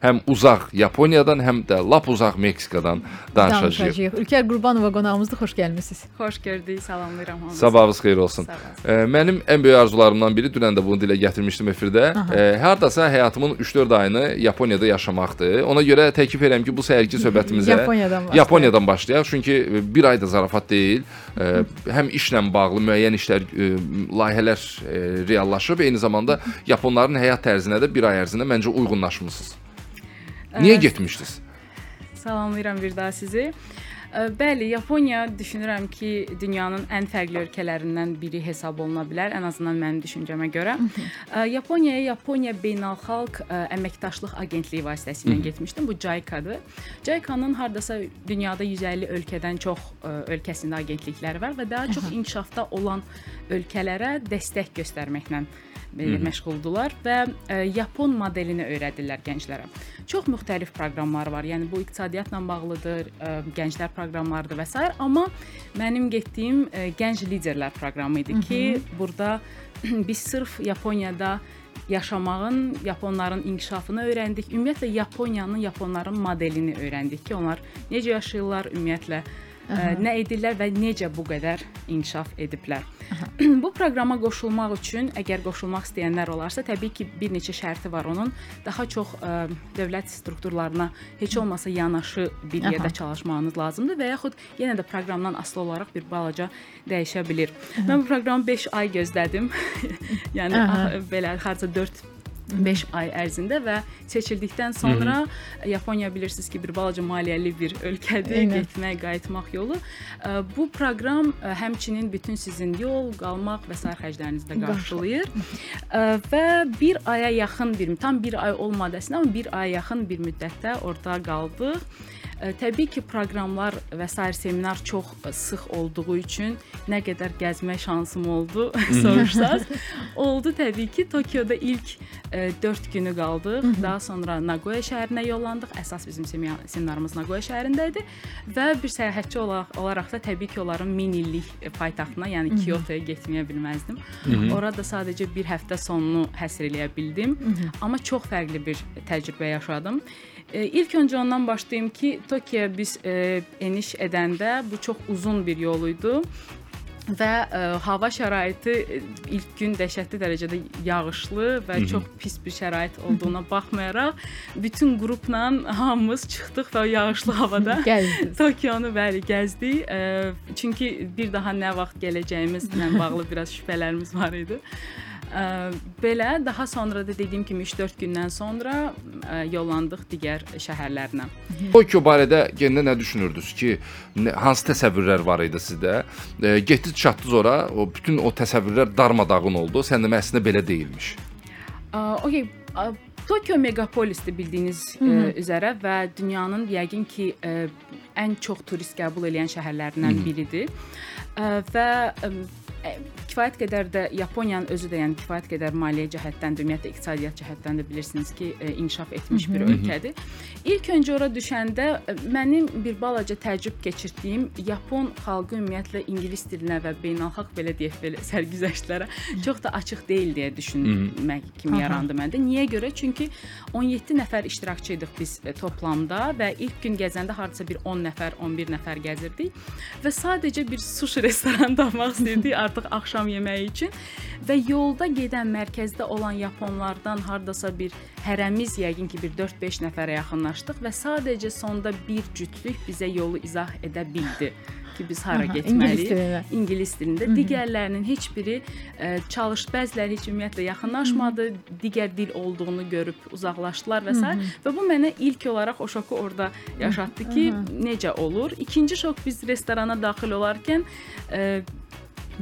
Həm uzaq Yaponiyadan, həm də lap uzaq Meksikadan danışacağıq. Danışacağıq. Ülker Qurbanova qonağımızdır. Xoş gəlmisiniz. Xoş gördük, salamlayıram hamınızı. Sabahınız xeyir olsun. E, mənim ən böyük arzularımdan biri dünən də bunu dilə gətirmişdim efirdə. E, hardasa həyatımın 3-4 ayını Yaponiyada yaşamaqdır. Ona görə təklif edirəm ki, bu səhərki söhbətimizə Yaponiyadan başlayaq. Yaponiyadan başlayaq. Çünki e, bir ay da zarafat deyil. E, həm işlə bağlı müəyyən işlər, e, layihələr e, reallaşıb, eyni zamanda yaponların həyat tərzinə də bir ay ərzində məncə uyğunlaşmısınız. Niyə getmişdiniz? Salamlayıram bir daha sizi. Bəli, Yaponiya düşünürəm ki, dünyanın ən fərqli ölkələrindən biri hesab oluna bilər, ən azından mənim düşüncəmə görə. Yaponiyaya Yaponiya Beynəlxalq ə, Əməkdaşlıq Agentliyi vasitəsilə getmişdim. Bu JICA-dır. JICA-nın hardasa dünyada 150 ölkədən çox ə, ölkəsində agentlikləri var və daha çox inkişafda olan ölkələrə dəstək göstərməklə ə, məşğuldular və ə, Yapon modelini öyrədirlər gənclərə. Çox müxtəlif proqramlar var. Yəni bu iqtisadiyyatla bağlıdır, ə, gənclər proqramlarıdır və s. amma mənim getdiyim ə, gənc liderlər proqramı idi ki, burada biz sırf Yaponiyada yaşamağın, yaponların inkişafını öyrəndik. Ümumiyyətlə Yaponiyanın, yaponların modelini öyrəndik ki, onlar necə yaşayırlar, ümumiyyətlə ə, nə edirlər və necə bu qədər inkişaf ediblər. bu proqrama qoşulmaq üçün, əgər qoşulmaq istəyənlər olarsa, təbii ki, bir neçə şərti var onun. Daha çox ə, dövlət strukturlarına heç olmasa yanaşı bir yerdə çalışmağınız lazımdır və yaxud yenə də proqramdan asılı olaraq bir balaca dəyişə bilər. Mən bu proqramı 5 ay gözlədim. yəni Aha. a- belə harca 4 5 ay ərzində və seçildikdən sonra Yaponiya bilirsiniz ki, bir balaca maliyyəli bir ölkədir, Eynən. getmək, qayıtmaq yolu. Bu proqram həmçinin bütün sizin yol, qalmaq və sair xərclərinizi də qarşılayır. Və 1 aya yaxın bir tam 1 ay olmadı əslində, amma 1 aya yaxın bir müddətdə orada qaldıq. Təbii ki, proqramlar və sair seminar çox sıx olduğu üçün nə qədər gəzmə şansım oldu soruşsaz. oldu təbii ki, Tokioda ilk 4 günü qaldıq. Daha sonra Nagoya şəhərinə yollandıq. Əsas bizim semina- seminarımız Nagoya şəhərində idi və bir səyahətçi olaraq, olaraq da təbii ki, onların min illik paytaxtına, yəni Kyotoya getməyə bilməzdim. Orada sadəcə bir həftə sonunu həsr eləyə bildim, amma çox fərqli bir təcrübə yaşadım. E, İlk öncə ondan başlayım ki, Tokioya biz e, eniş edəndə bu çox uzun bir yol idi və ə, hava şəraiti ə, ilk gün dəhşətli dərəcədə yağışlı və çox pis bir şərait olduğuna baxmayaraq bütün qrupla hamımız çıxdıq və o yağışlı havada. Tokionu bəli gəzdik. Ə, çünki bir daha nə vaxt gələcəyimizlə bağlı biraz şübhələrimiz var idi. Ə, belə daha sonra da dediyim kimi 3-4 gündən sonra ə, yollandıq digər şəhərlərinə. Tokyo barədə gəndə nə düşünürdünüz ki, hansı təsəvvürlər var idi sizdə? Getdiniz, çatdınız ora, o bütün o təsəvvürlər darmadağın oldu. Sən demə əslində belə deyilmiş. Ə, Okay, ə, Tokyo megapolisdir bildiyiniz ə, üzərə və dünyanın yəqin ki ə, ən çox turist qəbul edən şəhərlərindən biridir. Ə, və ə, kifayət qədər də Yaponiyanın özü də yəni kifayət qədər maliyyə cəhətdən də, ümumiyyətlə iqtisadiyyat cəhətdən də bilirsiniz ki, ə, inkişaf etmiş bir ölkədir. İlk öncə ora düşəndə ə, mənim bir balaca təəccüb keçirdiyim Yapon xalqı ümumiyyətlə ingilis dilinə və beynəlxalq belə deyək belə sərgüzəştlərə çox da açıq deyil deyə düşünmək kimi yarandı məndə. Niyə görə? Çünki 17 nəfər iştirakçı idik biz e, toplamda və ilk gün gəzəndə hardasa bir 10 nəfər, 11 nəfər gəzirdik və sadəcə bir sushi restoranı tapmaq istəyirdik artıq axşam yeməyi üçün və yolda gedən mərkəzdə olan yaponlardan hardasa bir hərəmiz yəqin ki bir 4-5 nəfərə yaxınlaşdıq və sadəcə sonda bir cütlük bizə yolu izah edə bildi ki, biz hara Aha, getməliyik. ingilis dilində. İngilis dilində. Digərlərinin heç biri ə, çalış, bəziləri heç ümumiyyətlə yaxınlaşmadı, digər dil olduğunu görüb uzaqlaşdılar və s. və bu mənə ilk olaraq o şoku orada yaşatdı ki, necə olur? İkinci şok biz restorana daxil olarkən ə,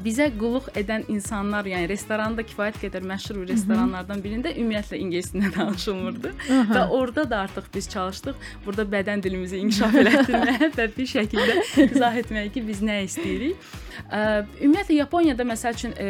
bizə qulluq edən insanlar, yəni restoranda kifayət qədər məşhur restoranlardan birində ümumiyyətlə ingilis dilində danışılmırdı və orada da artıq biz çalışdıq. Burada bədən dilimizi inkişaf elətdirməyə və bir şəkildə izah etməyə ki, biz nə istəyirik. Ə, Ümumiyyətlə Yaponiyada məsəl üçün ə,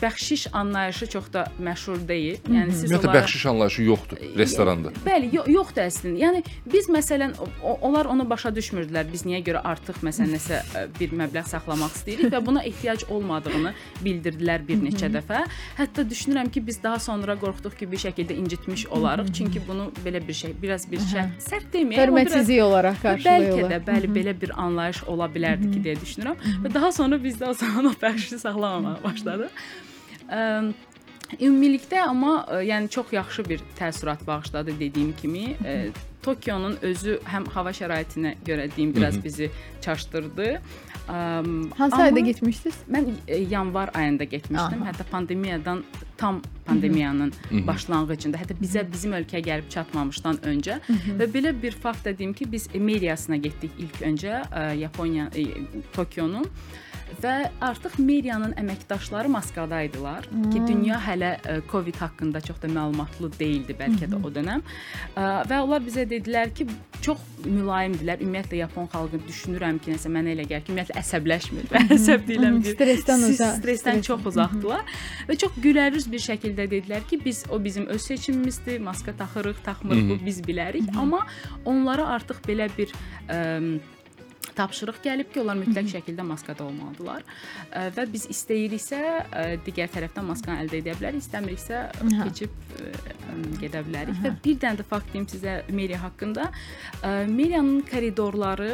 bəxşiş anlayışı çox da məşhur deyil. Yəni siz Ümumiyyətlə onlara bəxşiş anlayışı yoxdur restoranda. Bəli, yo yoxdur əslində. Yəni biz məsələn onlar onu başa düşmürdülər. Biz niyə görə artıq məsələn nəsə bir məbləğ saxlamaq istəyirik və buna ehtiyac olmadığını bildirdilər bir neçə dəfə. Hətta düşünürəm ki, biz daha sonra qorxduq ki, bir şəkildə incitmiş olarıq. Çünki bunu belə bir şey, biraz bir şey sərt deməyək, Hörmətsizlik olaraq Bəlkə qarşılayırlar. də bəli belə bir anlayış ola bilərdi ki, deyə düşünürəm. Və daha sonra biz də o zaman o bəxşi saxlamamağa başladıq. Ə, Ümumilikdə amma ə, yəni çox yaxşı bir təəssürat bağışladı dediyim kimi. Ə, Tokionun özü həm hava şəraitinə görə deyim biraz bizi çaşdırdı. Əm, Hansı amma- ayda getmişdiniz? Mən e, yanvar ayında getmişdim. Aha. Hətta pandemiyadan tam pandemiyanın başlanğıcında, hətta bizə bizim ölkəyə gəlib çatmamışdan öncə və belə bir fakt da deyim ki, biz meriyasına getdik ilk öncə Yaponiya e, Tokionun və artıq meriyanın əməkdaşları Moskvada idilar ki, dünya hələ ə, Covid haqqında çox da məlumatlı değildi bəlkə də o dönəm. Ə, Və onlar bizə dedilər ki, çox mülayimdilər. Ümumiyyətlə Yapon xalqı düşünürəm ki, nəsə mənə elə gəlir ki, ümumiyyətlə əsəbləşmir. Və əsəb deyiləm bir Stressdən uzaq, stressdən stres- çox uzaqdılar və çox gülərüz bir şəkildə dedilər ki, biz o bizim öz seçimimizdir. Maska taxırıq, taxmırıq, bu biz bilərik, amma onlara artıq belə bir ə, tapşırıq gəlib ki, onlar mütləq şəkildə maskada olmalıdırlar. Ə, və biz istəyiriksə digər tərəfdən maskanı əldə edə bilərik, istəmiriksə keçib gedə bilərik. Və bir dənə də fakt deyim sizə Meriya haqqında. Ə, Meriyanın koridorları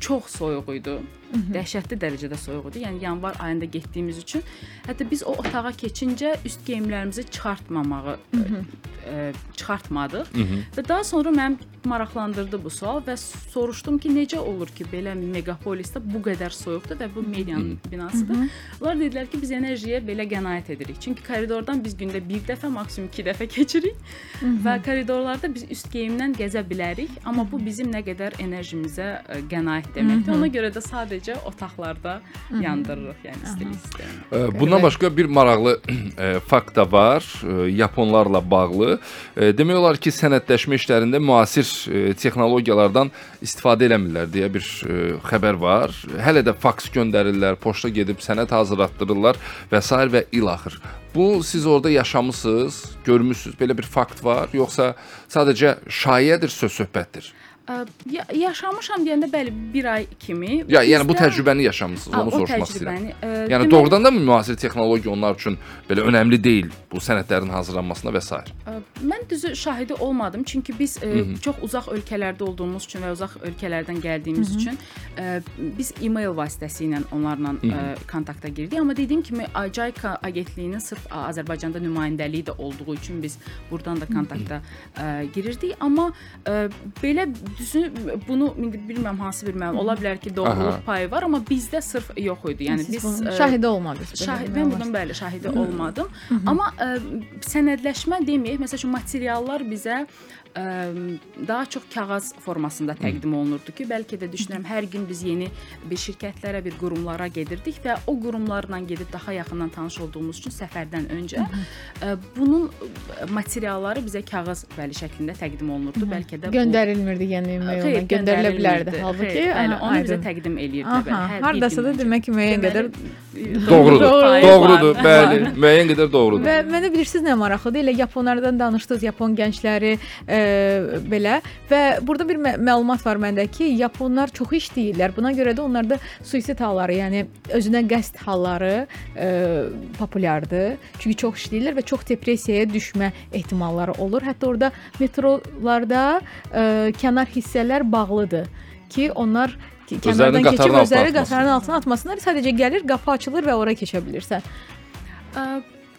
çox soyuq idi. Dəhşətli dərəcədə soyuq idi. Yəni yanvar ayında getdiyimiz üçün hətta biz o otağa keçincə üst geyimlərimizi çıxartmamağı ə, ə, çıxartmadıq. Və daha sonra mənim maraqlandırdı bu sual və soruşdum ki, necə olur ki, belə megapolisdə bu qədər soyuqdur və bu medianın binasıdır. Onlar dedilər ki, biz enerjiyə belə qənaət edirik. Çünki koridordan biz gündə bir dəfə, maksimum 2 dəfə keçirik və koridorlarda biz üst geyimdən gəzə bilərik, amma bu bizim nə qədər enerjimizə ə, qənaət deməkdir. Ona görə də sadəcə otaqlarda yandırırıq, yəni istilik sistemi. Ə, Bundan başqa bir maraqlı ə, fakt da var, ə, yaponlarla bağlı. Demək olar ki, sənədləşmə işlərində müasir texnologiyalardan istifadə eləmirlər deyə bir xəbər var. Hələ də faks göndərirlər, poçta gedib sənəd hazırlatdırırlar və s. və ilaxır. Bu siz orada yaşamısınız, görmüsüz. Belə bir fakt var, yoxsa sadəcə şayədir, söz söhbətdir? Ə, ya yaşamışam deyəndə bəli, 1 ay kimi. Ya, yəni bu təcrübəni yaşamısınız, onu soruşmaq istəyirəm. ə, Yəni deməli- doğrudan da müasir texnologiya onlar üçün belə önəmli deyil bu sənədlərin hazırlanmasına və s. Ə, Mən düzü şahidi olmadım, çünki biz ə, çox uzaq ölkələrdə olduğumuz üçün və uzaq ölkələrdən gəldiyimiz üçün ə, biz e-mail vasitəsilə onlarla ə, kontakta girdik. Amma dediyim kimi JICA agentliyinin sırf Azərbaycanda nümayəndəliyi də olduğu üçün biz buradan da kontakta ə, girirdik. Amma ə, belə düzü bunu bilmirəm hansı bir məlumat ola bilər ki, doğruluq payı var, amma bizdə sırf yox idi. Yəni Siz biz bunun ə, şahidi olmadınız. Şahid, mən bunun bəli şahidi olmadım. Amma ə, sənədləşmə deməyək, məsəl üçün materiallar bizə ə, daha çox kağız formasında təqdim olunurdu ki, bəlkə də düşünürəm hər gün biz yeni bir şirkətlərə, bir qurumlara gedirdik və o qurumlarla gedib daha yaxından tanış olduğumuz üçün səfərdən öncə ə, bunun ə, materialları bizə kağız bəli şəklində təqdim olunurdu. Bəlkə də bu- göndərilmirdi yəni e-maillə, Xeyr, göndərilə bilərdi. Halbuki Xeyr, bəli, onu bizə aydın. təqdim eləyirdilər. bəli, Aha, hardasa da demək ki, müəyyən qədər Deməli, Doğrudur. Doğrudur, var. bəli. Müəyyən qədər doğrudur. Və mənə bilirsiniz nə maraqlıdır? Elə Yaponlardan danışdınız, Yapon gəncləri e, belə və burada bir mə məlumat var məndə ki, Yaponlar çox işləyirlər. Buna görə də onlarda suisid halları, yəni özünə qəsd halları e, populyardır. Çünki çox işləyirlər və çox depressiyaya düşmə ehtimalları olur. Hətta orada metrolarda e, kənar hissələr bağlıdır ki, onlar kənardan keçib qatarın altına özləri qatarın altına atmasınlar. Sadəcə gəlir, qapı açılır və ora keçə bilirsən.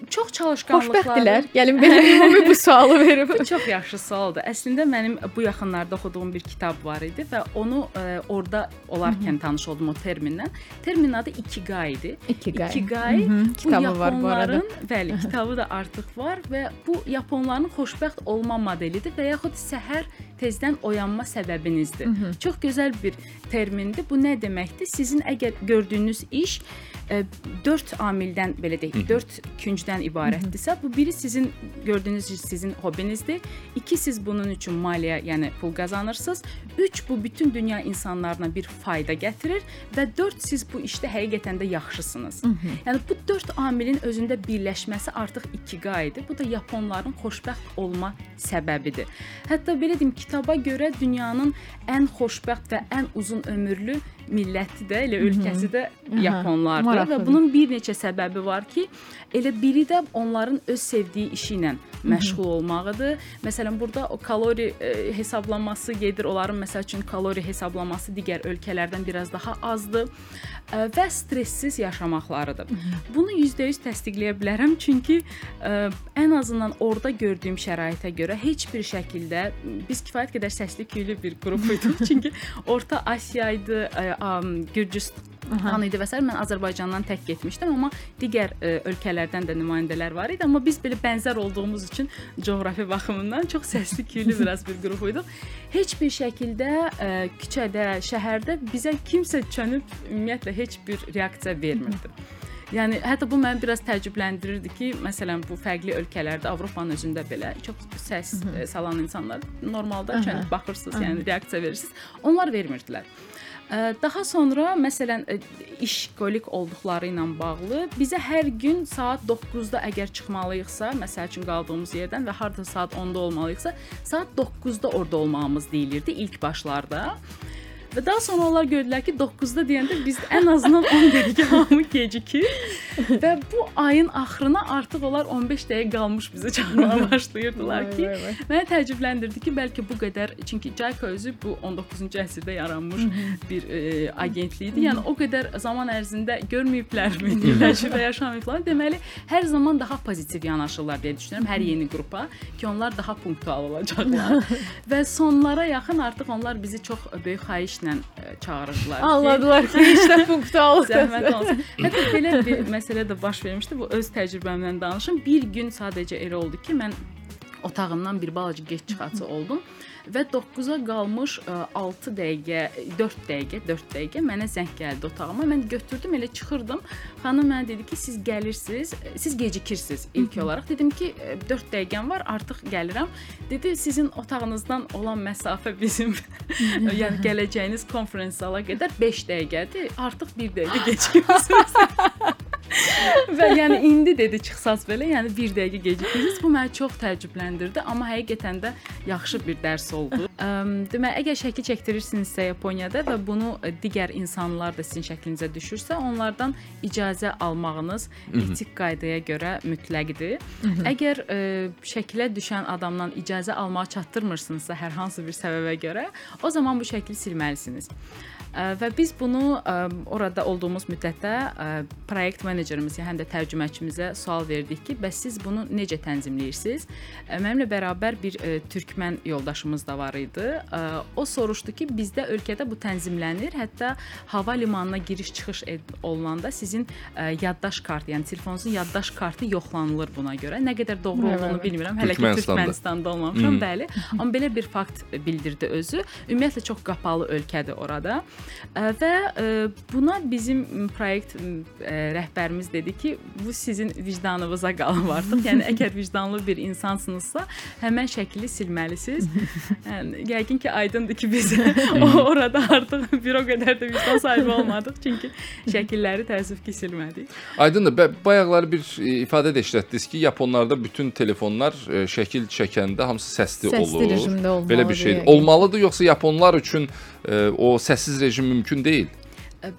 Çox çalışqanlıqları. Xoşbəxtdirlər. Gəlin belə ümumi bu sualı verim. Çox yaxşı sualdır. Əslində mənim bu yaxınlarda oxuduğum bir kitab var idi və onu ə, orada olarkən tanış oldum o terminlə. Terminin adı Ikigai idi. Ikigai. Ikigai Hı hı, kitabı var bu arada. bəli, kitabı da artıq var və bu yaponların xoşbəxt olma modelidir və yaxud səhər tezdən oyanma səbəbinizdir. Çox gözəl bir termindir. Bu nə deməkdir? Sizin əgər gördüyünüz iş 4 amildən belə deyək, 4 küncdən ibarətdirsə, bu biri sizin gördüyünüz sizin hobinizdir. 2 siz bunun üçün maliyyə, yəni pul qazanırsınız. 3 bu bütün dünya insanlarına bir fayda gətirir və 4 siz bu işdə həqiqətən də yaxşısınız. Yəni bu 4 amilin özündə birləşməsi artıq ikiqaidir. Bu da yaponların xoşbəxt olma səbəbidir. Hətta belə deyim, kitaba görə dünyanın ən xoşbəxt və ən uzun ömürlü milləti də, elə ölkəsi də yaponlardır və maraqlıdır. bunun bir neçə səbəbi var ki, elə biri də onların öz sevdiyi işi ilə məşğul olmağıdır. Məsələn, burada o kalori e, hesablaması gedir. Onların məsəl üçün kalori hesablaması digər ölkələrdən biraz daha azdır e, və stressiz yaşamaqlarıdır. Bunu %100 təsdiqləyə bilərəm, çünki e, ən azından orada gördüyüm şəraitə görə heç bir şəkildə biz kifayət qədər səsli küylü bir qrup idik. çünki Orta Asiya idi, e, Gürcüstan idi və s. mən Azərbaycandan tək getmişdim, amma digər e, ölkələrdən də nümayəndələr var idi, amma biz belə bənzər olduğumuz üçün coğrafi baxımından çox səsli küylü biraz bir qrup idik. Heç bir şəkildə e, küçədə, şəhərdə bizə kimsə çönüb ümumiyyətlə heç bir reaksiya vermirdi. Yəni hətta bu məni biraz təəccübləndirirdi ki, məsələn bu fərqli ölkələrdə, Avropanın özündə belə çox səs e, salan insanlar normalda çönüb baxırsınız, yəni reaksiya verirsiniz. Onlar vermirdilər. Daha sonra məsələn ə, işqolik olduqları ilə bağlı bizə hər gün saat 9-da əgər çıxmalıyıqsa, məsəl üçün qaldığımız yerdən və harda saat 10-da olmalıyıqsa, saat 9-da orada olmağımız deyilirdi ilk başlarda. Və daha sonra onlar gördülər ki, 9-da deyəndə biz ən azından 10 dəqiqə hamı gecikir və bu ayın axırına artıq onlar 15 dəqiqə qalmış bizə çağırmağa başlayırdılar ki. Mənə təəccübləndirdi ki, bəlkə bu qədər, çünki Jayka özü bu 19-cu əsrdə yaranmış bir e, agentlikdir. Yəni o qədər zaman ərzində görməyiblərmi, birləşib və yaşamayıblar. Deməli, hər zaman daha pozitiv yanaşırlar deyə düşünürəm hər yeni qrupa ki, onlar daha punktual olacaqlar. və sonlara yaxın artıq onlar bizi çox böyük xahişlə e, çağırırdılar. ki, Anladılar ki, işdə punktual. Zəhmət olsun. Hətta belə bir məsələ də baş vermişdi. Bu öz təcrübəmdən danışım. Bir gün sadəcə elə oldu ki, mən otağımdan bir balaca gec çıxası oldum və 9-a qalmış ə, 6 dəqiqə, 4 dəqiqə, 4 dəqiqə mənə zəng gəldi otağıma. Mən götürdüm, elə çıxırdım. Xanım mənə dedi ki, siz gəlirsiniz, siz gecikirsiniz ilk olaraq. Dedim ki, 4 dəqiqəm var, artıq gəlirəm. Dedi, sizin otağınızdan olan məsafə bizim yəni gələcəyiniz konfrans zala qədər 5 dəqiqədir. Artıq 1 dəqiqə gecikirsiniz. Və yəni indi dedi çıxsaz belə, yəni 1 dəqiqə gecikirsiniz. Bu məni çox təəccübləndirdi, amma həqiqətən də yaxşı bir dərs oldu. Əm, Demək, əgər şəkil çəkdirirsinizsə Yaponiyada və bunu digər insanlar da sizin şəklinizə düşürsə, onlardan icazə almağınız etik qaydaya görə mütləqdir. Əgər ə, şəkilə düşən adamdan icazə almağa çatdırmırsınızsa hər hansı bir səbəbə görə, o zaman bu şəkli silməlisiniz. Və biz bunu ə, orada olduğumuz müddətdə ə, proyekt menecerimiz, yəni həm də tərcüməçimizə sual verdik ki, bəs siz bunu necə tənzimləyirsiniz? Mənimlə bərabər bir ə, türkmən yoldaşımız da var idi. Ə, O soruşdu ki, bizdə ölkədə bu tənzimlənir. Hətta hava limanına giriş-çıxış olunanda sizin ə, yaddaş kartı, yəni telefonunuzun yaddaş kartı yoxlanılır buna görə. Nə qədər doğru olduğunu bilmirəm. Hələ ki. Türkmənistanda olmamışam, bəli. Amma belə bir fakt bildirdi özü. Ümumiyyətlə çox qapalı ölkədir orada. Və ə, buna bizim m, proyekt m, ə, rəhbərimiz dedi ki, bu sizin vicdanınıza qalıb artıq. Yəni əgər vicdanlı bir insansınızsa, həmən şəkli silməlisiniz. Yəni yəqin ki, aydındır ki, biz orada artıq bir o qədər də vicdan sahibi olmadıq, çünki şəkilləri təəssüf ki, silmədik. Aydındır. Bə- Bayaqlar bir e, ifadə də işlətdiniz ki, Yaponlarda bütün telefonlar e, şəkil çəkəndə hamısı səsli, Səsli olur. rejimdə olmalı Belə bir şey deyə. olmalıdır yoxsa Yaponlar üçün e, o səssiz rejim mümkün deyil?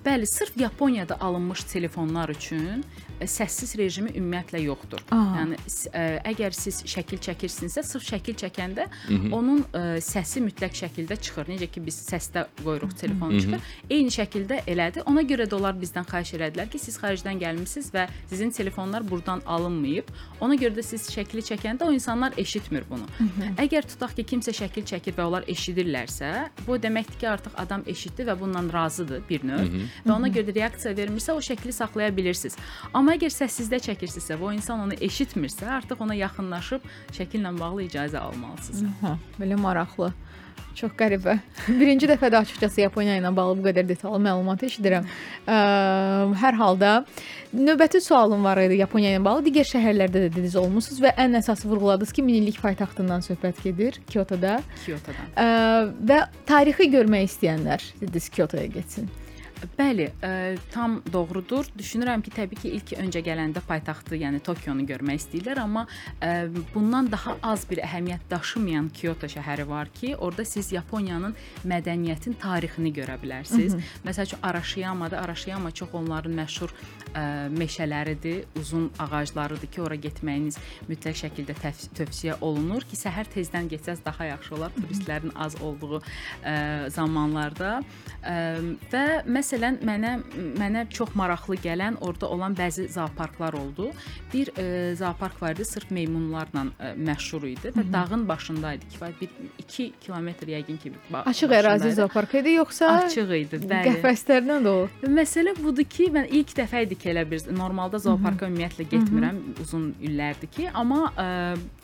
Bəli, sırf Yaponiyada alınmış telefonlar üçün səssiz rejimi ümumiyyətlə yoxdur. Aa. Yəni ə, əgər siz şəkil çəkirsinizsə, sırf şəkil çəkəndə onun ə, səsi mütləq şəkildə çıxır. Necə ki biz səsdə qoyuruq telefonu çıxır. Eyni şəkildə elədir. Ona görə də onlar bizdən xahiş elədilər ki, siz xaricdən gəlmisiniz və sizin telefonlar burdan alınmayıb. Ona görə də siz şəkli çəkəndə o insanlar eşitmir bunu. Əgər tutaq ki, kimsə şəkil çəkir və onlar eşidirlərsə, bu o deməkdir ki, artıq adam eşitdi və bundan razıdır bir növ və ona görə də reaksiya vermirsə, o şəkli saxlaya bilirsiniz. Amma əgər səssizdə çəkirsinizsə və o insan onu eşitmirsə, artıq ona yaxınlaşıb şəkillə bağlı icazə almalısınız. Hə, belə maraqlı. Çox qəribə. Birinci dəfədə açıqcası Yaponiya ilə bağlı bu qədər detallı məlumat eşidirəm. Ə, hər halda növbəti sualım var idi Yaponiya ilə bağlı. Digər şəhərlərdə də dediniz olmusunuz və ən əsası vurğuladınız ki, minillik paytaxtından söhbət gedir Kyotoda. Kyotodan. Ə, və tarixi görmək istəyənlər dediniz Kyotoya getsin. Bəli, ə, tam doğrudur. Düşünürəm ki, təbii ki, ilk öncə gələndə paytaxtı, yəni Tokionu görmək istəyirlər, amma ə, bundan daha az bir əhəmiyyət daşımayan Kyoto şəhəri var ki, orada siz Yaponiyanın mədəniyyətin tarixini görə bilərsiniz. Məsəl üçün Arashiyamada, Arashiyama çox onların məşhur ə, meşələridir, uzun ağaclarıdır ki, ora getməyiniz mütləq şəkildə tövsiyə olunur ki, səhər tezdən getsəz daha yaxşı olar turistlərin az olduğu ə, zamanlarda. Ə, və məsələn mənə mənə çox maraqlı gələn orada olan bəzi zooparklar oldu. Bir ə, zoopark var idi, sırf meymunlarla ə, məşhur idi və dağın başında idi. Kifayət bir 2 kilometr yəqin ki, bir ba- Açıq ərazi zoopark idi yoxsa Açıq idi, bəli. qəfəslərdən də o? Məsələ budur ki, mən ilk dəfə idi ki, elə bir normalda zooparka ümumiyyətlə getmirəm uzun illərdir ki, amma ə,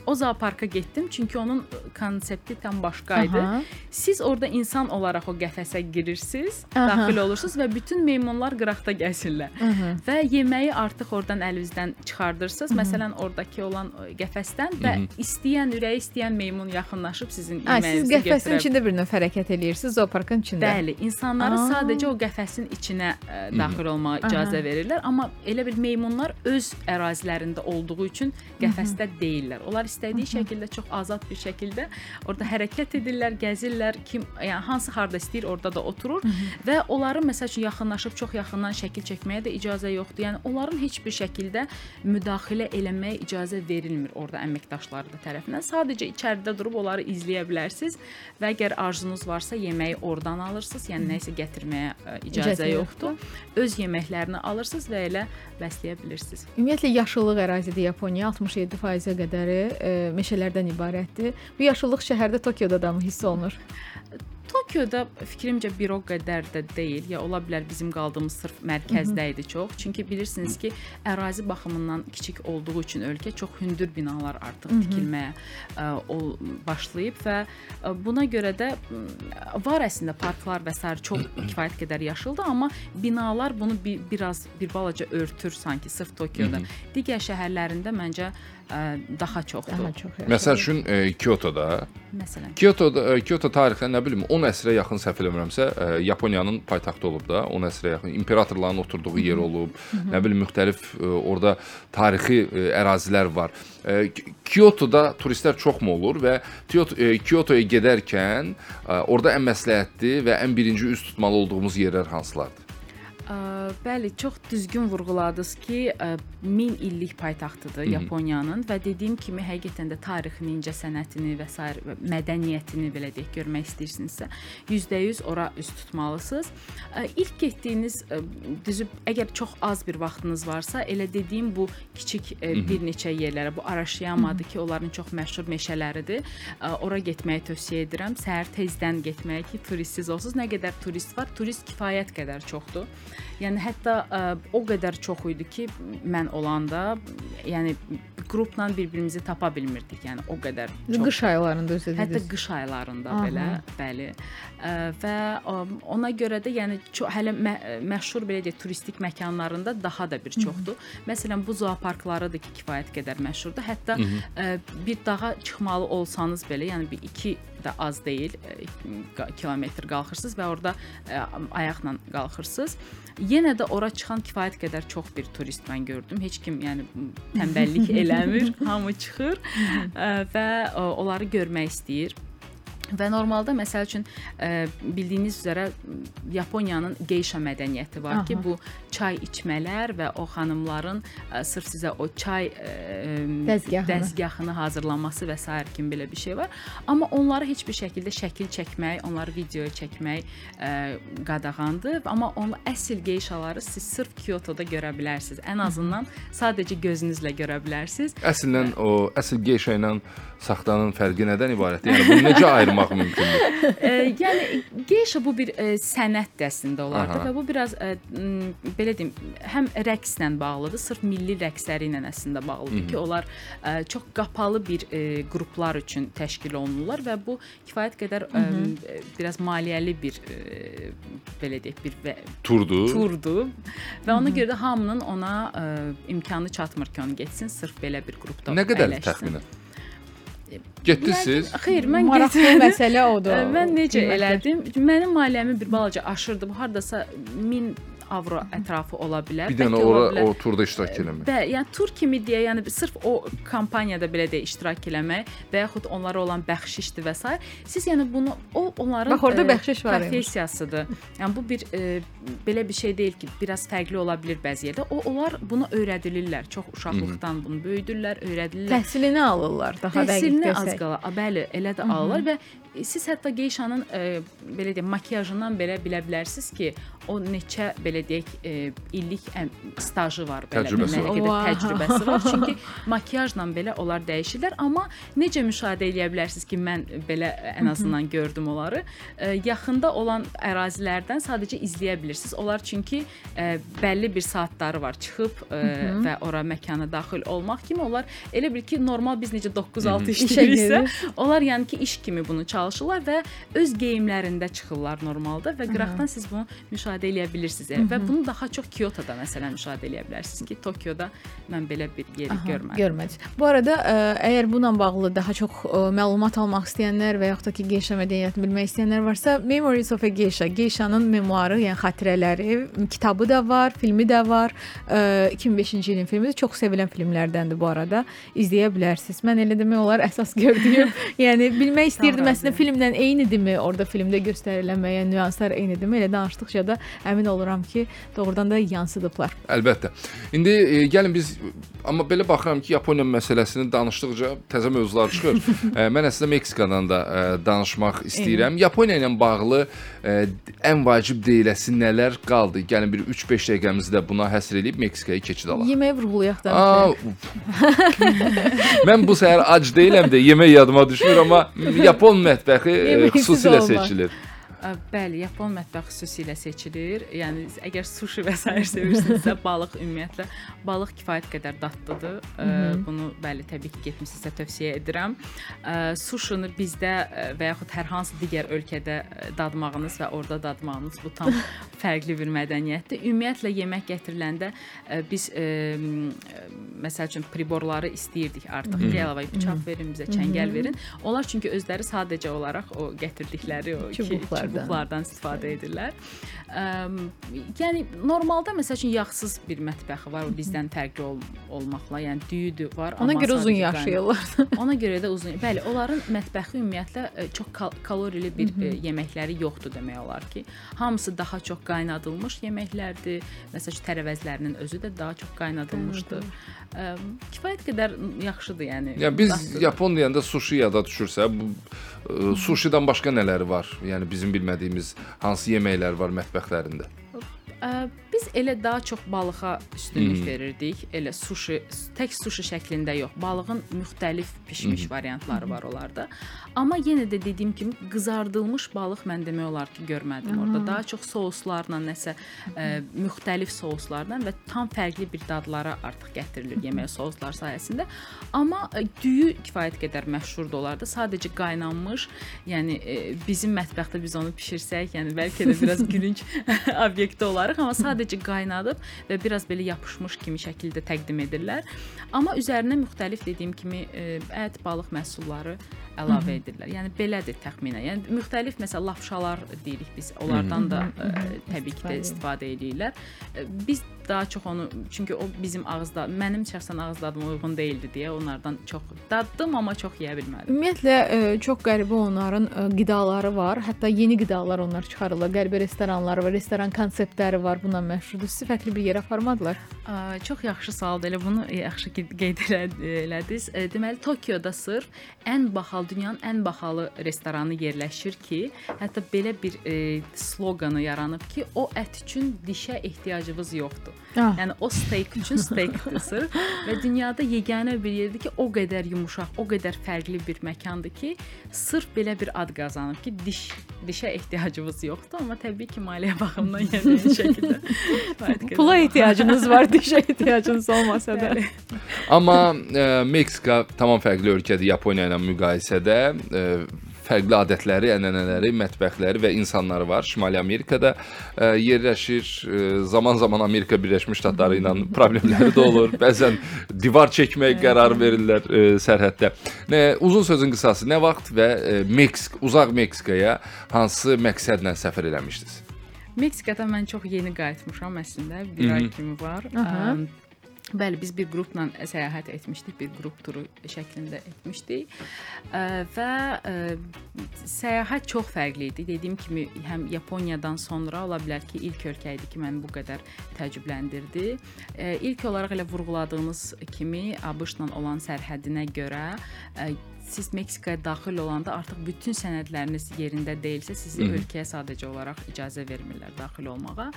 o zooparka getdim çünki onun konsepti tam başqa idi. Aha. Siz orada insan olaraq o qəfəsə girirsiniz, Aha. daxil olursunuz və bütün meymunlar qıraqda gəzirlər. Aha. Və yeməyi artıq oradan əlinizdən çıxardırsınız. Məsələn, oradakı olan qəfəsdən və istəyən, ürəyi istəyən meymun yaxınlaşıb sizin Hə, siz yeməyinizi qəfəsin götürə içində bir növ hərəkət eləyirsiniz zooparkın içində. Bəli, insanları Aa. sadəcə o qəfəsin içinə ə, daxil olmağa icazə verirlər, amma elə bir meymunlar öz ərazilərində olduğu üçün qəfəsdə deyillər. Onlar istədiyi şəkildə çox azad bir şəkildə orada hərəkət edirlər, gəzirlər, kim yəni hansı harda istəyir orada da oturur və onların məsəl üçün yaxınlaşıb çox yaxından şəkil çəkməyə də icazə yoxdur. Yəni onların heç bir şəkildə müdaxilə eləməyə icazə verilmir orada əməkdaşları da tərəfindən. Sadəcə içəridə durub onları izləyə bilərsiniz və əgər arzunuz varsa yeməyi oradan alırsınız, yəni nəyisə gətirməyə ə, icazə İcazə yoxdur. Öz yeməklərini alırsınız və elə bəsləyə bilirsiniz. Ümumiyyətlə yaşıllıq ərazidə Yaponiya 67%-ə qədəri e, meşələrdən ibarətdir. Bu yaşıllıq şəhərdə Tokioda da mı hiss olunur? Tokioda fikrimcə bir o qədər də deyil. Ya ola bilər bizim qaldığımız sırf mərkəzdə idi çox. Çünki bilirsiniz ki, ərazi baxımından kiçik olduğu üçün ölkə çox hündür binalar artıq tikilməyə ə, o başlayıb və ə, buna görə də var əslində parklar və sair çox kifayət qədər yaşıldır, amma binalar bunu bir, biraz bir balaca örtür sanki sırf Tokioda. Digər şəhərlərində məncə ə, daha çoxdur. Daha çox. yaşıl. Məsəl üçün e, Kyotoda Məsələn. Kyotoda e, Kyoto tarixinə nə bilim 10 əsrə yaxın səhv eləmirəmsə, e, Yaponiyanın paytaxtı olub da, 10 əsrə yaxın imperatorların oturduğu yer olub. Nə bilim müxtəlif e, orada tarixi e, ərazilər var. E, Kyotoda turistlər çoxmu olur və e, Kyotoya gedərkən e, orada ən məsləhətli və ən birinci üz tutmalı olduğumuz yerlər hansılardır? Bəli, çox düzgün vurğuladınız ki, ə, 1000 illik paytaxtıdır Yaponiyanın və dediyim kimi həqiqətən də tarixini, incəsənətini və sair mədəniyyətini belə deyək görmək istəyirsinizsə, %100 ora üz tutmalısınız. İlk getdiyiniz düzü əgər çox az bir vaxtınız varsa, elə dediyim bu kiçik bir neçə yerlərə, bu Arashiyamadır ki, onların çox məşhur meşələridir. Ora getməyi tövsiyə edirəm. Səhər tezdən getməyi ki, turistsiz olsunuz. Nə qədər turist var, turist kifayət qədər çoxdur. Yəni hətta ə, o qədər çox idi ki, mən olanda, yəni qrupla bir-birimizi tapa bilmirdik. Yəni o qədər çox. Qış aylarında özü Hətta dediniz. qış aylarında Aha. belə, bəli. Ə, və ə, ona görə də yəni çox hələ mə məşhur belə deyək turistik məkanlarında daha da bir çoxdur. Məsələn, bu zooparklarıdır ki, kifayət qədər məşhurdur. Hətta ə, bir dağa çıxmalı olsanız belə, yəni bir 2 də az deyil, kilometr qalxırsınız və orada ə, ayaqla qalxırsınız. Yenə də ora çıxan kifayət qədər çox bir turist mən gördüm. Heç kim yəni tənbəllik eləmir, hamı çıxır və onları görmək istəyir. Və normalda məsəl üçün ə, bildiyiniz üzrə Yaponiyanın geyşa mədəniyyəti var Aha. ki, bu çay içmələr və o xanımların ə, sırf sizə o çay ə, Dəzgahını. dəzgahını hazırlaması və s. kimi belə bir şey var. Amma onlara heç bir şəkildə şəkil çəkmək, onları videoya çəkmək ə, qadağandır. Amma onun əsl geyşaları siz sırf Kyotoda görə bilərsiniz. Ən azından sadəcə gözünüzlə görə bilərsiniz. Əslən o əsl geyşa ilə saxtanın fərqi nədən ibarətdir? Yəni bunu necə ayırmaq mümkündür? e, yəni geyşa bu bir e, sənət dəstində olardı Aha. və bu biraz e, m, belə deyim, həm rəqslə bağlıdır, sırf milli rəqsləri ilə əslində bağlıdır ki, onlar e, çox qapalı bir e, qruplar üçün təşkil olunurlar və bu kifayət qədər e, biraz maliyyəli bir e, belə deyək, bir və, Turdur. turdur və ona görə də hamının ona ə, imkanı çatmır ki, onu getsin, sırf belə bir qrupda Nə qədər təxminən? Getdiniz? Xeyr, mən Maraqlı getmədim. məsələ odur. Mən necə elədim? Mənim maliyyəmi bir balaca aşırdı. Bu hardasa 1000 avro ətrafı ola bilər. Bir dənə ora bilər. o turda iştirak eləmək. Bə, yəni tur kimi deyə, yəni sırf o kampaniyada belə də iştirak eləmək və yaxud onlara olan bəxşişdir və s. Siz yəni bunu o onların Bax, orada bəxşiş var professiyasıdır. Yəni bu bir e, belə bir şey deyil ki, biraz fərqli ola bilər bəzi yerdə. O onlar bunu öyrədilirlər. Çox uşaqlıqdan bunu böyüdürlər, öyrədirlər. Təhsilini alırlar daha dəqiq Təhsilini az desək. qala, bəli, elə də alırlar və siz hətta geyşanın e, belə deyim, makiyajından belə bilə bilərsiniz ki, o neçə belə deyək, e, illik stajı var belə Təcrübəsi bir var. qədər təcrübəsi var. Çünki makiyajla belə onlar dəyişirlər, amma necə müşahidə edə bilərsiniz ki, mən belə ən azından gördüm onları. E, yaxında olan ərazilərdən sadəcə izləyə bilirsiniz. Onlar çünki e, bəlli bir saatları var. Çıxıb e, və ora məkana daxil olmaq kimi onlar elə bil ki, normal biz necə 9-6 İşə işləyiriksə, gedir. onlar yəni ki, iş kimi bunu çalışırlar və öz geyimlərində çıxırlar normalda və qıraqdan siz bunu müşahidə edə bilirsiniz. E, Və bunu daha çox Kyotoda məsələn müşahidə edə bilərsiniz ki, Tokyoda mən belə bir yeri Aha, görmədim. Görmədik. Bu arada ə, əgər bununla bağlı daha çox ə, məlumat almaq istəyənlər və yaxud da ki, geyşa mədəniyyətini bilmək istəyənlər varsa, Memories of a Geisha, Geyşanın memuarı, yəni xatirələri, kitabı da var, filmi də var. Ə, 2005-ci ilin filmidir. Çox sevilən filmlərdəndir bu arada. İzləyə bilərsiniz. Mən elə demək olar əsas gördüyüm. yəni bilmək istəyirdim əslində razıyam. filmlə eynidirmi? Orada filmdə göstərilən müəyyən nüanslar eynidirmi? Elə danışdıqca da əmin oluram ki, doğrudan da yansıdıblar. Əlbəttə. İndi e, gəlin biz amma belə baxıram ki, Yaponiya məsələsini danışdıqca təzə mövzular çıxır. e, mən əslində Meksikadan da e, danışmaq istəyirəm. Yaponiya ilə bağlı e, ən vacib deyiləsi nələr qaldı? Gəlin bir 3-5 dəqiqəmizi də buna həsr edib Meksikaya keçid alaq. Yeməyə vurğulayaq da. Mən bu səhər ac deyiləm də yemək yadıma düşmür, amma Yapon mətbəxi xüsusilə olmaz. seçilir. Bəli, Yapon mətbəxi xüsusilə seçilir. Yəni əgər sushi və sair sevirsinizsə, balıq ümumiyyətlə balıq kifayət qədər dadlıdır. Ə, Bunu bəli, təbii ki, getmisinizsə tövsiyə edirəm. Ə, Sushini bizdə və yaxud hər hansı digər ölkədə dadmağınız və orada dadmağınız bu tam fərqli bir mədəniyyətdir. Ümumiyyətlə yemək gətiriləndə biz məsəl üçün priborları istəyirdik artıq. Əlavə bıçaq verin bizə, çəngəl verin. Onlar çünki özləri sadəcə olaraq o gətirdikləri o iki- Çubuqlardan istifadə edirlər. Ə, yəni normalda məsəl üçün yağsız bir mətbəxi var, o bizdən fərqli ol olmaqla, yəni düyüdür var. Ona görə uzun yaşayırlar. Ona görə də uzun. Bəli, onların mətbəxi ümumiyyətlə ə, çox kal kalorili bir ə, yeməkləri yoxdur demək olar ki. Hamısı daha çox qaynadılmış yeməklərdir. Məsələn, tərəvəzlərinin özü də daha çox qaynadılmışdır. Ə, kifayət qədər yaxşıdır, yəni. Ya biz. Yapon deyəndə sushi yada düşürsə, bu sushidən başqa nələri var? Yəni bizim bilmədiyimiz hansı yeməklər var mətbəxlərində? Ə, Biz elə daha çox balığa üstünlük verirdik. Elə sushi, tək sushi şəklində yox, balığın müxtəlif bişmiş variantları var onlarda. Amma yenə də dediyim kimi qızardılmış balıq mən demək olar ki, görmədim orada. Daha çox souslarla nəsə ə, müxtəlif souslarla və tam fərqli bir dadlara artıq gətirilir yemək souslar sayəsində. Amma ə, düyü kifayət qədər məşhurdur onlarda. Sadəcə qaynanmış, yəni ə, bizim mətbəxdə biz onu bişirsək, yəni bəlkə də biraz gülünc obyekti olarıq, amma sadəcə qaynadıb və biraz belə yapışmış kimi şəkildə təqdim edirlər. Amma üzərinə müxtəlif dediyim kimi ə, ət, balıq məhsulları əlavə edirlər. Yəni belədir təxminən. Yəni müxtəlif məsəl lafşalar deyirik biz. Onlardan da ə, təbii ki də istifadə edirlər. Ə, Biz daha çox onu çünki o bizim ağızda mənim şəxsən ağız dadıma uyğun deyildi deyə onlardan çox daddım, amma çox yeyə bilmədim. Ümumiyyətlə ə, çox qəribə onların ə, qidaları var. Hətta yeni qidalar onlar çıxarırlar. Qəribə restoranları var, restoran konseptləri var buna məşhurdur. Sizi fərqli bir yerə aparmadılar. Çox yaxşı sualdır. Elə bunu yaxşı qeyd eləd- elədiniz. Deməli Tokioda sırf ən bahalı dünyanın ən bahalı restoranı yerləşir ki, hətta belə bir e, sloqanı yaranıb ki, o ət üçün dişə ehtiyacımız yoxdur. Yəni o steak üçün steakdir və dünyada yeganə bir yerdir ki, o qədər yumşaq, o qədər fərqli bir məkandır ki, sırf belə bir ad qazanıb ki, diş dişə ehtiyacımız yoxdur, amma təbii ki, maliyyə baxımından yenə eyni şəkildə Pula ehtiyacınız var, dişə ehtiyacınız olmasa da. Amma e, Meksika tamam fərqli ölkədir Yaponiya ilə müqayisədə. E, fərqli adətləri, ənənələri, mətbəxləri və insanları var. Şimali Amerikada e, yerləşir. E, zaman-zaman Amerika Birləşmiş Ştatları ilə problemləri də olur. Bəzən divar çəkmək qərarı verirlər e, sərhəddə. Nə uzun sözün qısası, nə vaxt və e, Meksik, uzaq Meksikaya hansı məqsədlə səfər eləmişdiniz? Meksikada mən çox yeni qayıtmışam əslində, bir ay kimi var. Aha. Əm, Bəli, biz bir qrupla səyahət etmişdik, bir qrup turu şəklində etmişdik. Və səyahət çox fərqli idi. Dediyim kimi, həm Yaponiyadan sonra ola bilər ki, ilk ölkə idi ki, məni bu qədər təəccübləndirdi. İlk olaraq elə vurğuladığımız kimi ABŞ-la olan sərhədinə görə siz Meksikaya daxil olanda artıq bütün sənədləriniz yerində deyilsə, sizi Mhm. ölkəyə sadəcə olaraq icazə vermirlər daxil olmağa.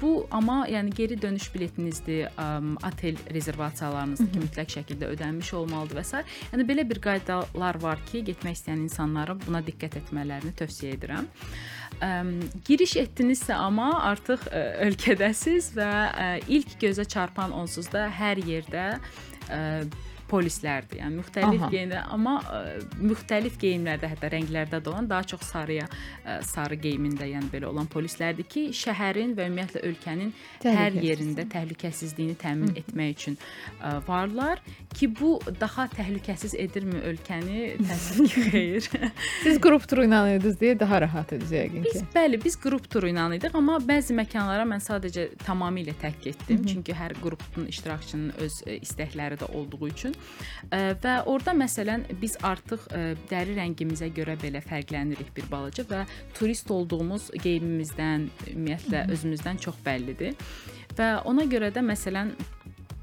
Bu amma yəni geri dönüş biletinizdir, otel rezervasiyalarınızdır ki, mütləq şəkildə ödənmiş olmalıdır və s. Yəni belə bir qaydalar var ki, getmək istəyən insanlara buna diqqət etmələrini tövsiyə edirəm. Ə, giriş etdinizsə amma artıq ə, ölkədəsiz və ə, ilk gözə çarpan onsuz da hər yerdə ə, polislərdir. Yəni müxtəlif geyimdə, amma ə, müxtəlif geyimlərdə, hətta rənglərdə də olan, daha çox sarıya, ə, sarı geyimində, yəni belə olan polislərdir ki, şəhərin və ümumiyyətlə ölkənin hər yerində təhlükəsizliyini təmin etmək üçün ə, varlar ki, bu daha təhlükəsiz edirmi ölkəni? Təəssüf ki, xeyr. Siz qrup turu ilə idiniz deyə daha rahat idiniz yəqin Biz ki. bəli, biz qrup turu ilə idik, amma bəzi məkanlara mən sadəcə tamamilə tək getdim, çünki hər qrupun iştirakçının öz istəkləri də olduğu üçün. Və orada məsələn biz artıq dəri rəngimizə görə belə fərqlənirik bir balaca və turist olduğumuz geyimimizdən, ümumiyyətlə özümüzdən çox bəllidir. Və ona görə də məsələn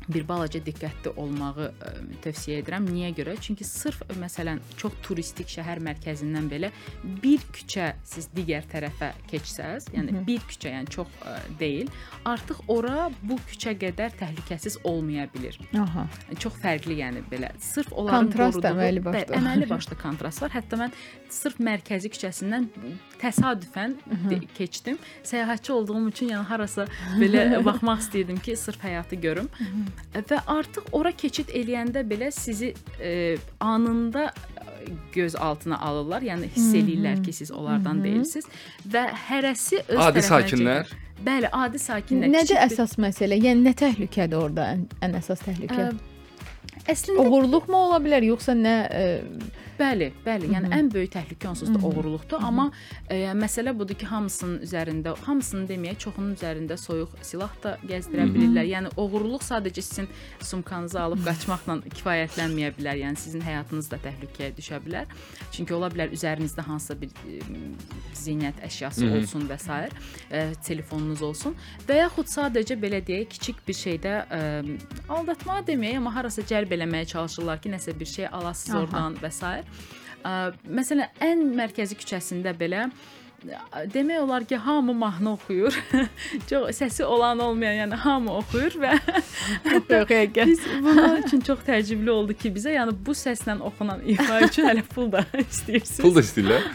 bir balaca diqqətli olmağı ə, tövsiyə edirəm. Niyə görə? Çünki sırf məsələn çox turistik şəhər mərkəzindən belə bir küçə siz digər tərəfə keçsəz, yəni bir küçə, yəni çox ə, deyil, artıq ora bu küçə qədər təhlükəsiz olmaya bilər. Aha. Çox fərqli, yəni belə. Sırf onların Kontrast qoruduğu- əməli başda. Əməli başda kontrast var. Hətta mən sırf mərkəzi küçəsindən təsadüfən de- keçdim. Səyahətçi olduğum üçün yəni harasa belə baxmaq istəyirdim ki, sırf həyatı görüm. Və artıq ora keçid eləyəndə belə sizi e, anında e, göz altına alırlar. Yəni hiss eləyirlər ki, siz onlardan deyilsiniz və hərəsi öz Adi sakinlər? çəkir. Bəli, adi sakinlər. Nədir Kiçik bir- əsas məsələ? Yəni nə təhlükədir orada ən, ən əsas təhlükə? Ə, Əslində Oğurluqmu ola bilər yoxsa nə ə, Bəli, bəli. Yəni ən böyük təhlükə onsuz da oğurluqdur, amma e, məsələ budur ki, hamısının üzərində, hamısını deməyək, çoxunun üzərində soyuq silah da gəzdirə bilirlər. Yəni oğurluq sadəcə sizin sumkanızı alıb qaçmaqla kifayətlənməyə bilər. Yəni sizin həyatınız da təhlükəyə düşə bilər. Çünki ola bilər üzərinizdə hansısa bir e, zinət əşyası olsun və s. E, telefonunuz olsun və yaxud sadəcə belə deyək, kiçik bir şeydə e, aldatmağa deməyək, amma harasa cəlb eləməyə çalışırlar ki, nəsə bir şey alasınız Aha. oradan və s. Ə, Məsələn, ən mərkəzi küçəsində belə demək olar ki, hamı mahnı oxuyur. çox səsi olan olmayan, yəni hamı oxuyur və həqiqət. biz bunun üçün çox təəccüblü oldu ki, bizə yəni bu səslə oxunan ifa üçün hələ pul da istəyirsiniz. Pul da istəyirlər.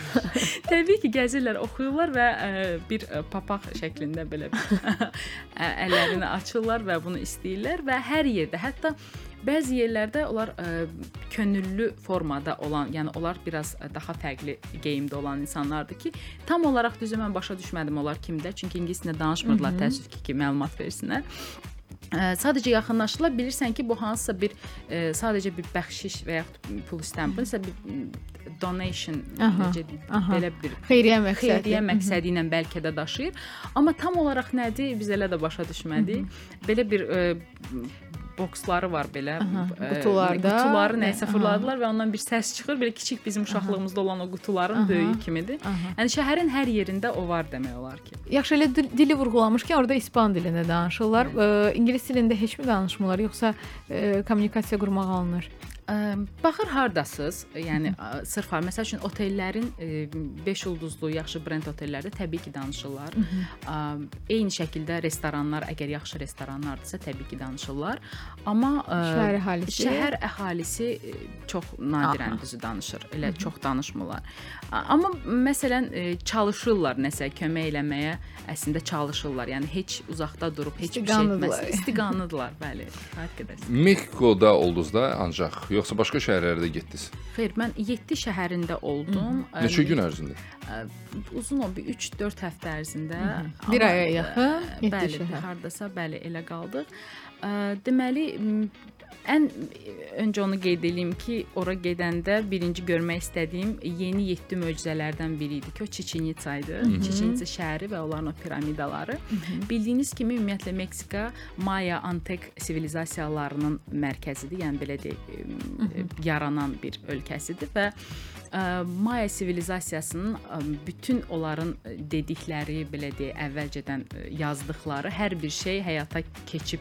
Təbii ki, gəzirlər, oxuyurlar və ə, bir ə, papaq şəklində belə əllərini açırlar və bunu istəyirlər və hər yerdə, hətta bəzi yerlərdə onlar ə, könüllü formada olan, yəni onlar biraz ə, daha fərqli geyimdə olan insanlardır ki, tam olaraq düzü mən başa düşmədim onlar kimdə, çünki ingilis dilində danışmırdılar, təəssüf ki, ki, məlumat versinlər. Ə, sadəcə yaxınlaşırlar. Bilirsən ki, bu hansısa bir ə, sadəcə bir bəxşiş və yaxud pul istəmir. Nəsə bir donation Aha, necə deyim, belə bir Xeyriyyə məqsədli. xeyriyyə məqsədi ilə bəlkə də daşıyır. Amma tam olaraq nədir biz elə də başa düşmədik. Belə bir ə, boksları var belə Aha, ə, qutularda. qutuları nəyisə fırladılar və ondan bir səs çıxır. Belə kiçik bizim uşaqlığımızda olan o qutuların Aha. böyüyü kimidir. Aha. Yəni şəhərin hər yerində o var demək olar ki. Yaxşı elə dil- dili vurğulamışkən orada ispan dilində danışırlar. Ə, İngilis dilində heç mi danışmırlar yoxsa ə, kommunikasiya qurmaq alınır? Baxır hardasınız? Yəni sırf məsəl üçün otellərin 5 ulduzlu yaxşı brend otellərdə təbii ki danışırlar. Eyni şəkildə restoranlar, əgər yaxşı restoranlardırsa təbii ki danışırlar. Amma ə, Şəhər əhalisi? şəhər əhalisi ə, çox nadirən düzü danışır. Elə çox danışmırlar. Amma məsələn ə, çalışırlar nəsə kömək eləməyə, əslində çalışırlar. Yəni heç uzaqda durub heç bir şey etməz. İstiqanlıdırlar, bəli. Fərq Mexikoda oldunuz da ancaq, yoxsa başqa şəhərlərdə getdiniz? Xeyr, mən 7 şəhərində oldum. Neçə Ə, gün ərzində? Uzun o bir 3-4 həftə ərzində. Bir Amma, aya yaxın yeddi Bəli, hardasa bəli elə qaldıq. Deməli ən öncə onu qeyd edeyim ki, ora gedəndə birinci görmək istədiyim yeni 7 möcüzələrdən biri idi ki, o Çiçinitsa idi. Çiçinitsa şəhəri və onların o piramidaları. Bildiyiniz kimi ümumiyyətlə Meksika Maya antik sivilizasiyalarının mərkəzidir. Yəni belə deyək, yaranan bir ölkəsidir və Maya sivilizasiyasının bütün onların dedikləri, belə deyək, əvvəlcədən yazdıqları hər bir şey həyata keçib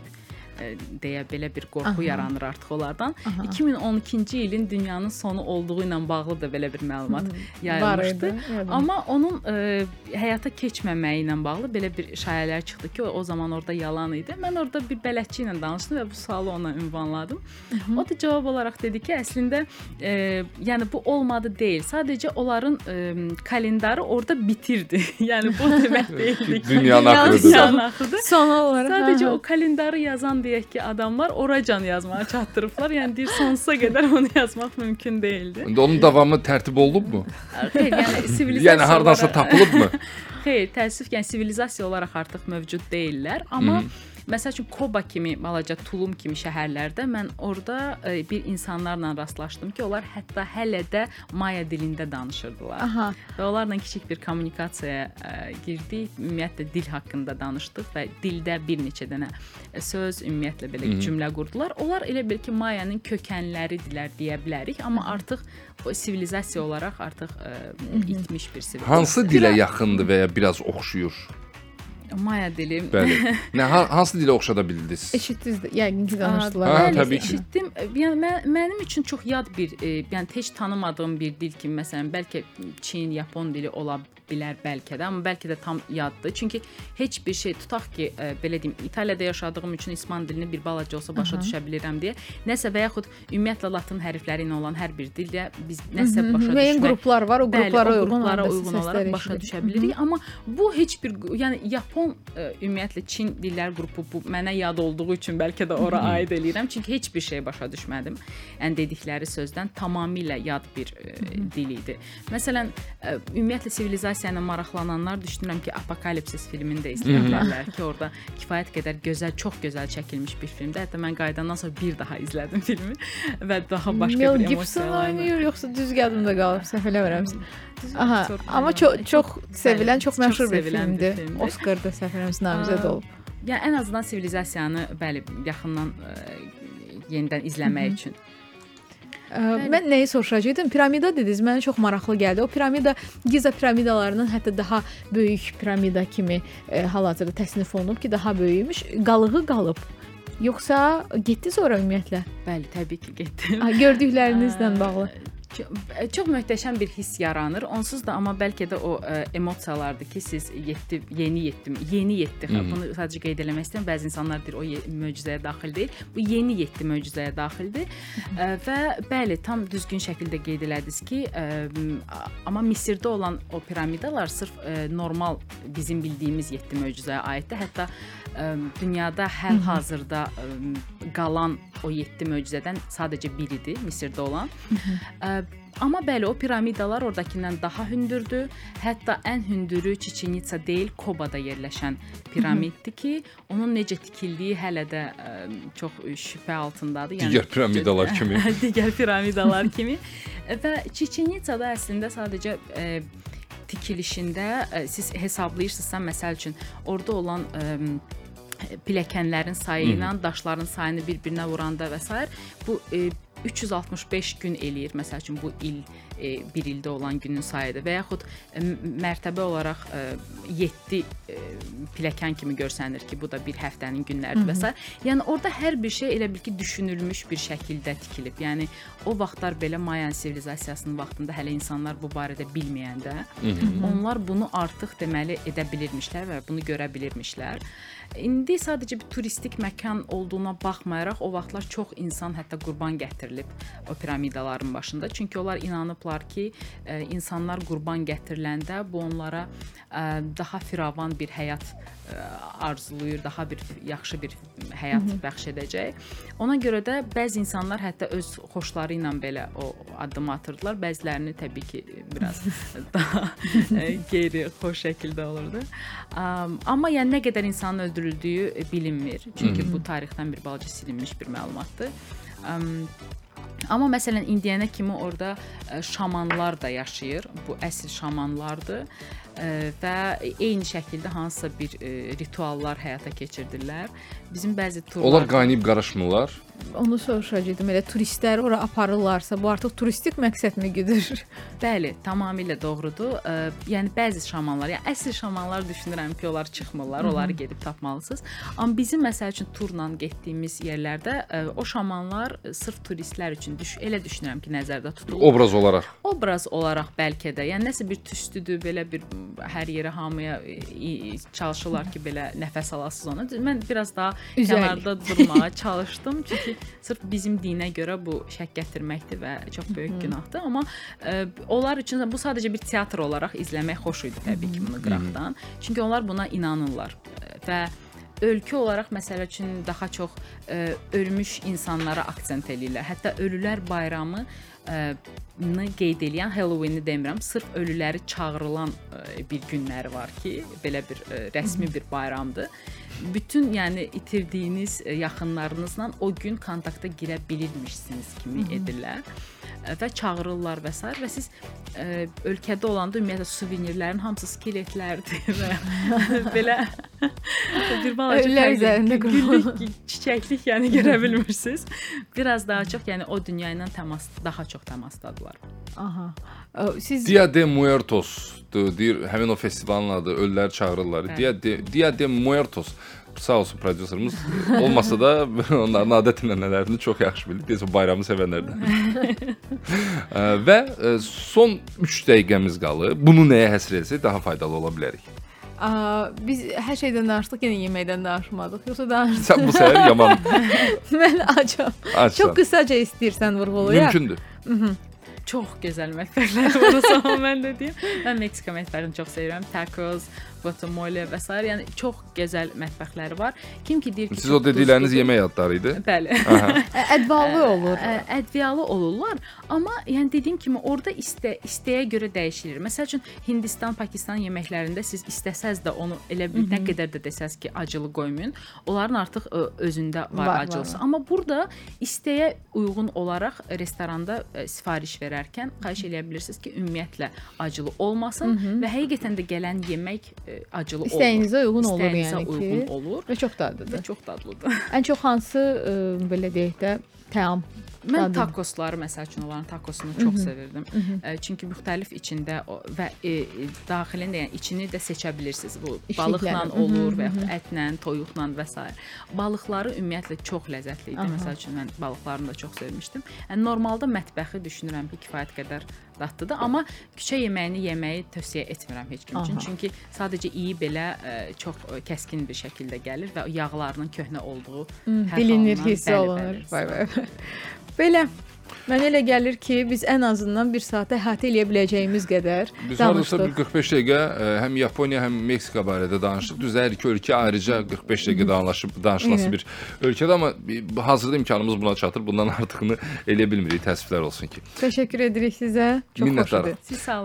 deyə belə bir qorxu Aha. yaranır artıq onlardan. 2012-ci ilin dünyanın sonu olduğu ilə bağlı da belə bir məlumat yayılmışdı. Var idi. Amma onun ə, həyata keçməməyi ilə bağlı belə bir şayələr çıxdı ki, o, o zaman orada yalan idi. Mən orada bir bələdçi ilə danışdım və bu sualı ona ünvanladım. O da cavab olaraq dedi ki, əslində ə, yəni bu olmadı deyil. Sadəcə onların ə, kalendarı orada bitirdi. yəni bu demək deyildi ki, Dünyanın axırıdır. Dünyanın axırıdır. Son olaraq Sadəcə hə, o kalendarı yazan deyək ki, adamlar oracan yazmağa çatdırıblar. Yəni deyir sonsuza qədər onu yazmaq mümkün deyildi. İndi onun davamı tərtib olunubmu? Xeyr, yəni sivilizasiya Yəni hardansa olaraq- tapılıbmı? Xeyr, təəssüf ki, yəni sivilizasiya olaraq artıq mövcud deyillər, amma Məsəl üçün Koba kimi, balaca Tulum kimi şəhərlərdə mən orada e, bir insanlarla rastlaşdım ki, onlar hətta hələ də Maya dilində danışırdılar. Aha. Və onlarla kiçik bir kommunikasiyaya ə, girdik. Ümumiyyətlə dil haqqında danışdıq və dildə bir neçə dənə ə, söz, ümumiyyətlə belə cümlə qurdular. Onlar elə bil ki, Mayanın kökənləridirlər deyə bilərik, amma artıq o sivilizasiya olaraq artıq ə, itmiş bir sivilizasiya. Hansı dilə yaxındır və ya biraz oxşuyur? Maya dili? Bəli. Nə ha- hansı dilə oxşada bildiniz? Eşitdiniz də, yəqin ki danışdılar. Hə, bəli, təbii ki. eşitdim. Yəni mən, mənim üçün çox yad bir, e, yəni heç tanımadığım bir dil kimi məsələn bəlkə Çin, Yapon dili ola bilər bəlkə də, amma bəlkə də tam yaddır. Çünki heç bir şey tutaq ki, e, belə deyim, İtaliyada yaşadığım üçün İspan dilini bir balaca olsa başa düşə bilirəm deyə, nəsə və yaxud ümumiyyətlə latın hərfləri ilə olan hər bir dildə biz nəsə başa Müəyyən düşmək qruplar var, o Bəli, qruplara o uyğun qruplara uyğun səslər olaraq başa düşə bilirik, amma bu heç bir yəni Yapon ə, ümumiyyətlə Çin dillər qrupu bu mənə yad olduğu üçün bəlkə də ora aid eləyirəm, çünki heç bir şey başa düşmədim. Yəni dedikləri sözdən tamamilə yad bir ə, dil idi. Məsələn, ə, ümumiyyətlə sivilizasiya ilə maraqlananlar düşünürəm ki, Apokalipsis filmini də izləyə bilərlər ki, orada kifayət qədər gözəl, çox gözəl çəkilmiş bir filmdir. Hətta mən qayıdandan sonra bir daha izlədim filmi və daha başqa Mel bir Gibson emosiyalarla. oynayır yoxsa düz yadımda qalıb, səhv eləmirəmsə. Aha, amma çox çox sevilən, çox məşhur bir filmdir. Oscar-da səhv eləmirəmsə namizəd olub. Yəni ən azından sivilizasiyanı bəli yaxından ə, yenidən izləmək üçün. Ə, Mən nəyi soruşacaqdım? Piramida dediniz, mənə çox maraqlı gəldi. O piramida Giza piramidalarının hətta daha böyük piramida kimi e, hal-hazırda təsnif olunub ki, daha böyükmüş. Qalığı qalıb. Yoxsa getdiniz ora ümumiyyətlə? Bəli, təbii ki, getdim. Gördüklərinizlə bağlı. Çox, çox möhtəşəm bir hiss yaranır. Onsuz da amma bəlkə də o ə, emosiyalardır ki, siz 7 yeni 7 yeni 7 bunu sadəcə qeyd eləmək istəyirəm. Bəzi insanlar deyir o möcüzəyə daxil deyil. Bu yeni 7 möcüzəyə daxildir. Ə, və bəli, tam düzgün şəkildə qeyd elədiniz ki, ə, amma Misirdə olan o piramidalar sırf ə, normal bizim bildiyimiz 7 möcüzəyə aiddir. Hətta ə, dünyada hal-hazırda ə, qalan o 7 möcüzədən sadəcə biridir Misirdə olan. Ə, amma bəli, o piramidalar oradakindən daha hündürdür. Hətta ən hündürü Çiçenitsa deyil, Kobada yerləşən piramiddir ki, onun necə tikildiyi hələ də ə, çox şübhə altındadır. Yəni Digər piramidalar kimi. digər piramidalar kimi və Çiçenitsada əslində sadəcə ə, tikilişində ə, siz hesablayırsınızsa, məsəl üçün, orada olan ə, pilləkənlərin sayı ilə daşların sayını bir-birinə vuranda və s. bu e, 365 gün eləyir. Məsəl üçün bu il e, bir ildə olan günün sayıdır və yaxud e, mərtəbə olaraq e, 7 e, pilləkən kimi görsənir ki, bu da bir həftənin günləridir və s. Yəni orada hər bir şey elə bil ki, düşünülmüş bir şəkildə tikilib. Yəni o vaxtlar belə Mayan sivilizasiyasının vaxtında hələ insanlar bu barədə bilməyəndə onlar bunu artıq deməli edə bilirmişlər və bunu görə bilirmişlər. İndi sadəcə bir turistik məkan olduğuna baxmayaraq o vaxtlar çox insan hətta qurban gətirilib o piramidaların başında. Çünki onlar inanıblar ki, e, insanlar qurban gətiriləndə bu onlara e, daha firavan bir həyat e, arzulayır, daha bir yaxşı bir həyat bəxş edəcək. Ona görə də bəzi insanlar hətta öz xoşları ilə belə o addım atırdılar. Bəzilərini təbii ki, biraz daha qeyri xoş şəkildə olurdu. Am, Amma yəni nə qədər insanın öldürüldüyü e, bilinmir. Çünki bu tarixdən bir balaca silinmiş bir məlumatdır. Am, Amma məsələn indiyənə kimi orada ə, şamanlar da yaşayır. Bu əsl şamanlardır ə, və eyni şəkildə hansısa bir rituallar həyata keçirdirlər. Bizim bəzi turlar Onlar qaynayıb qarışmırlar. Onu soruşacaqdım. Elə turistləri ora aparırlarsa, bu artıq turistik məqsədmi güdür? Bəli, tamamilə doğrudur. Ə, yəni bəzi şamanlar, yəni əsl şamanlar düşünürəm ki, onlar çıxmırlar, onları gedib tapmalısınız. Amma bizim məsəl üçün turla getdiyimiz yerlərdə ə, o şamanlar sırf turistlər üçün düş elə düşünürəm ki, nəzərdə tutulur. Obraz olaraq. obraz olaraq bəlkə də, yəni nəsə bir tüstüdür, belə bir hər yerə hamıya e, e, çalışırlar ki, belə nəfəs alasınız ona. Mən biraz daha Üzəlik. kənarda durmağa çalışdım, çünki sırf bizim dinə görə bu şək gətirməkdir və çox böyük günahdır, amma ə, onlar üçün bu sadəcə bir teatr olaraq izləmək xoş idi təbii ki, bunu qıraqdan. Çünki onlar buna inanırlar və ölkə olaraq məsəl üçün daha çox ə, ölmüş insanlara aksent eləyirlər. Hətta ölülər bayramı ə, ni qeyd edən Halloween-i demirəm, sırf ölüləri çağırılan bir günləri var ki, belə bir rəsmi bir bayramdır. Bütün yəni itirdiyiniz yaxınlarınızla o gün kontakta girə bilirmişsiniz kimi edirlər Ə, və çağırırlar və s. və siz ə, ölkədə olanda ümumiyyətlə suvenirlərin hamısı skeletlərdir və belə bir balaca üzərində güllük, çiçəklik yəni görə bilmirsiniz. Biraz daha çox yəni o dünya ilə təmas daha çox təmasdadılar. Aha. Siz Dia de Muertos deyir, həmin o festivalın adı ölüləri çağırırlar. Dia de Dia de Muertos. Sağ olsun prodüserimiz olmasa da onların adət-ənənələrini çox yaxşı bilir. Deyəsə bayramı sevənlərdən. Və ə, son 3 dəqiqəmiz qalıb. Bunu nəyə həsr etsək daha faydalı ola bilərik. Ə, biz hər şeydən danışdıq, yenə yeməkdən danışmadıq. Yoxsa danışdıq. Sən bu səhər yaman Mən acam. açsan. Çox qısaca istəyirsən vurğulayaq. Mümkündür. Çox gözəl mətbəxlər var o zaman mən də deyim. Mən Meksika mətbəxini çox sevirəm. Tacos, guacamole və s. yəni çox gözəl mətbəxləri var. Kim ki deyir ki, Siz o dedikləriniz yemək adları idi. Bəli. Ə, Ədvallı olur. Ədviyalı olurlar, amma yəni dediyim kimi orada istə istəyə görə dəyişilir. Məsəl üçün Hindistan, Pakistan yeməklərində siz istəsəz də onu elə bir nə qədər də desəz ki, acılı qoymayın, onların artıq ə, özündə var, Var, acılısı. var. Amma burada istəyə uyğun olaraq restoranda ə, sifariş verərkən xahiş eləyə bilirsiniz ki, ümumiyyətlə acılı olmasın və həqiqətən də gələn yemək ə, acılı olur. İstəyinizə uyğun olur yəni ki. uyğun olur Və çox dadlıdır. və çox dadlıdır. Ən çox hansı ə, belə deyək də təam Mən Dadı. takosları məsəl üçün onların takosunu çox sevirdim. Ə, Çünki müxtəlif içində və e, e, daxilində yəni içini də seçə bilirsiniz. Bu balıqla olur və yaxud ətlə, toyuqla və s. Balıqları ümumiyyətlə çox ləzzətli idi. Məsəl üçün mən balıqlarını da çox sevmişdim. Yəni normalda mətbəxi düşünürəm ki, kifayət qədər dadlıdır, amma küçə yeməyini yeməyi tövsiyə etmirəm heç kim üçün. Aha. Çünki sadəcə iyi belə ə, çox ə, kəskin bir şəkildə gəlir və yağlarının köhnə olduğu bilinir, hiss bəli, olunur. bəli, vay. Belə Mənə elə gəlir ki, biz ən azından 1 saata əhatə eləyə biləcəyimiz qədər Biz danışdıq. 45 dəqiqə ə, həm Yaponiya, həm Meksika barədə danışdıq. Düz hər iki ölkə ayrıca 45 dəqiqə danışıb danışılası bir ölkədə amma hazırda imkanımız buna çatır. Bundan artıqını eləyə bilmirik. Təəssüflər olsun ki. Təşəkkür edirik sizə. Çox xoş idi. Siz sağ olun.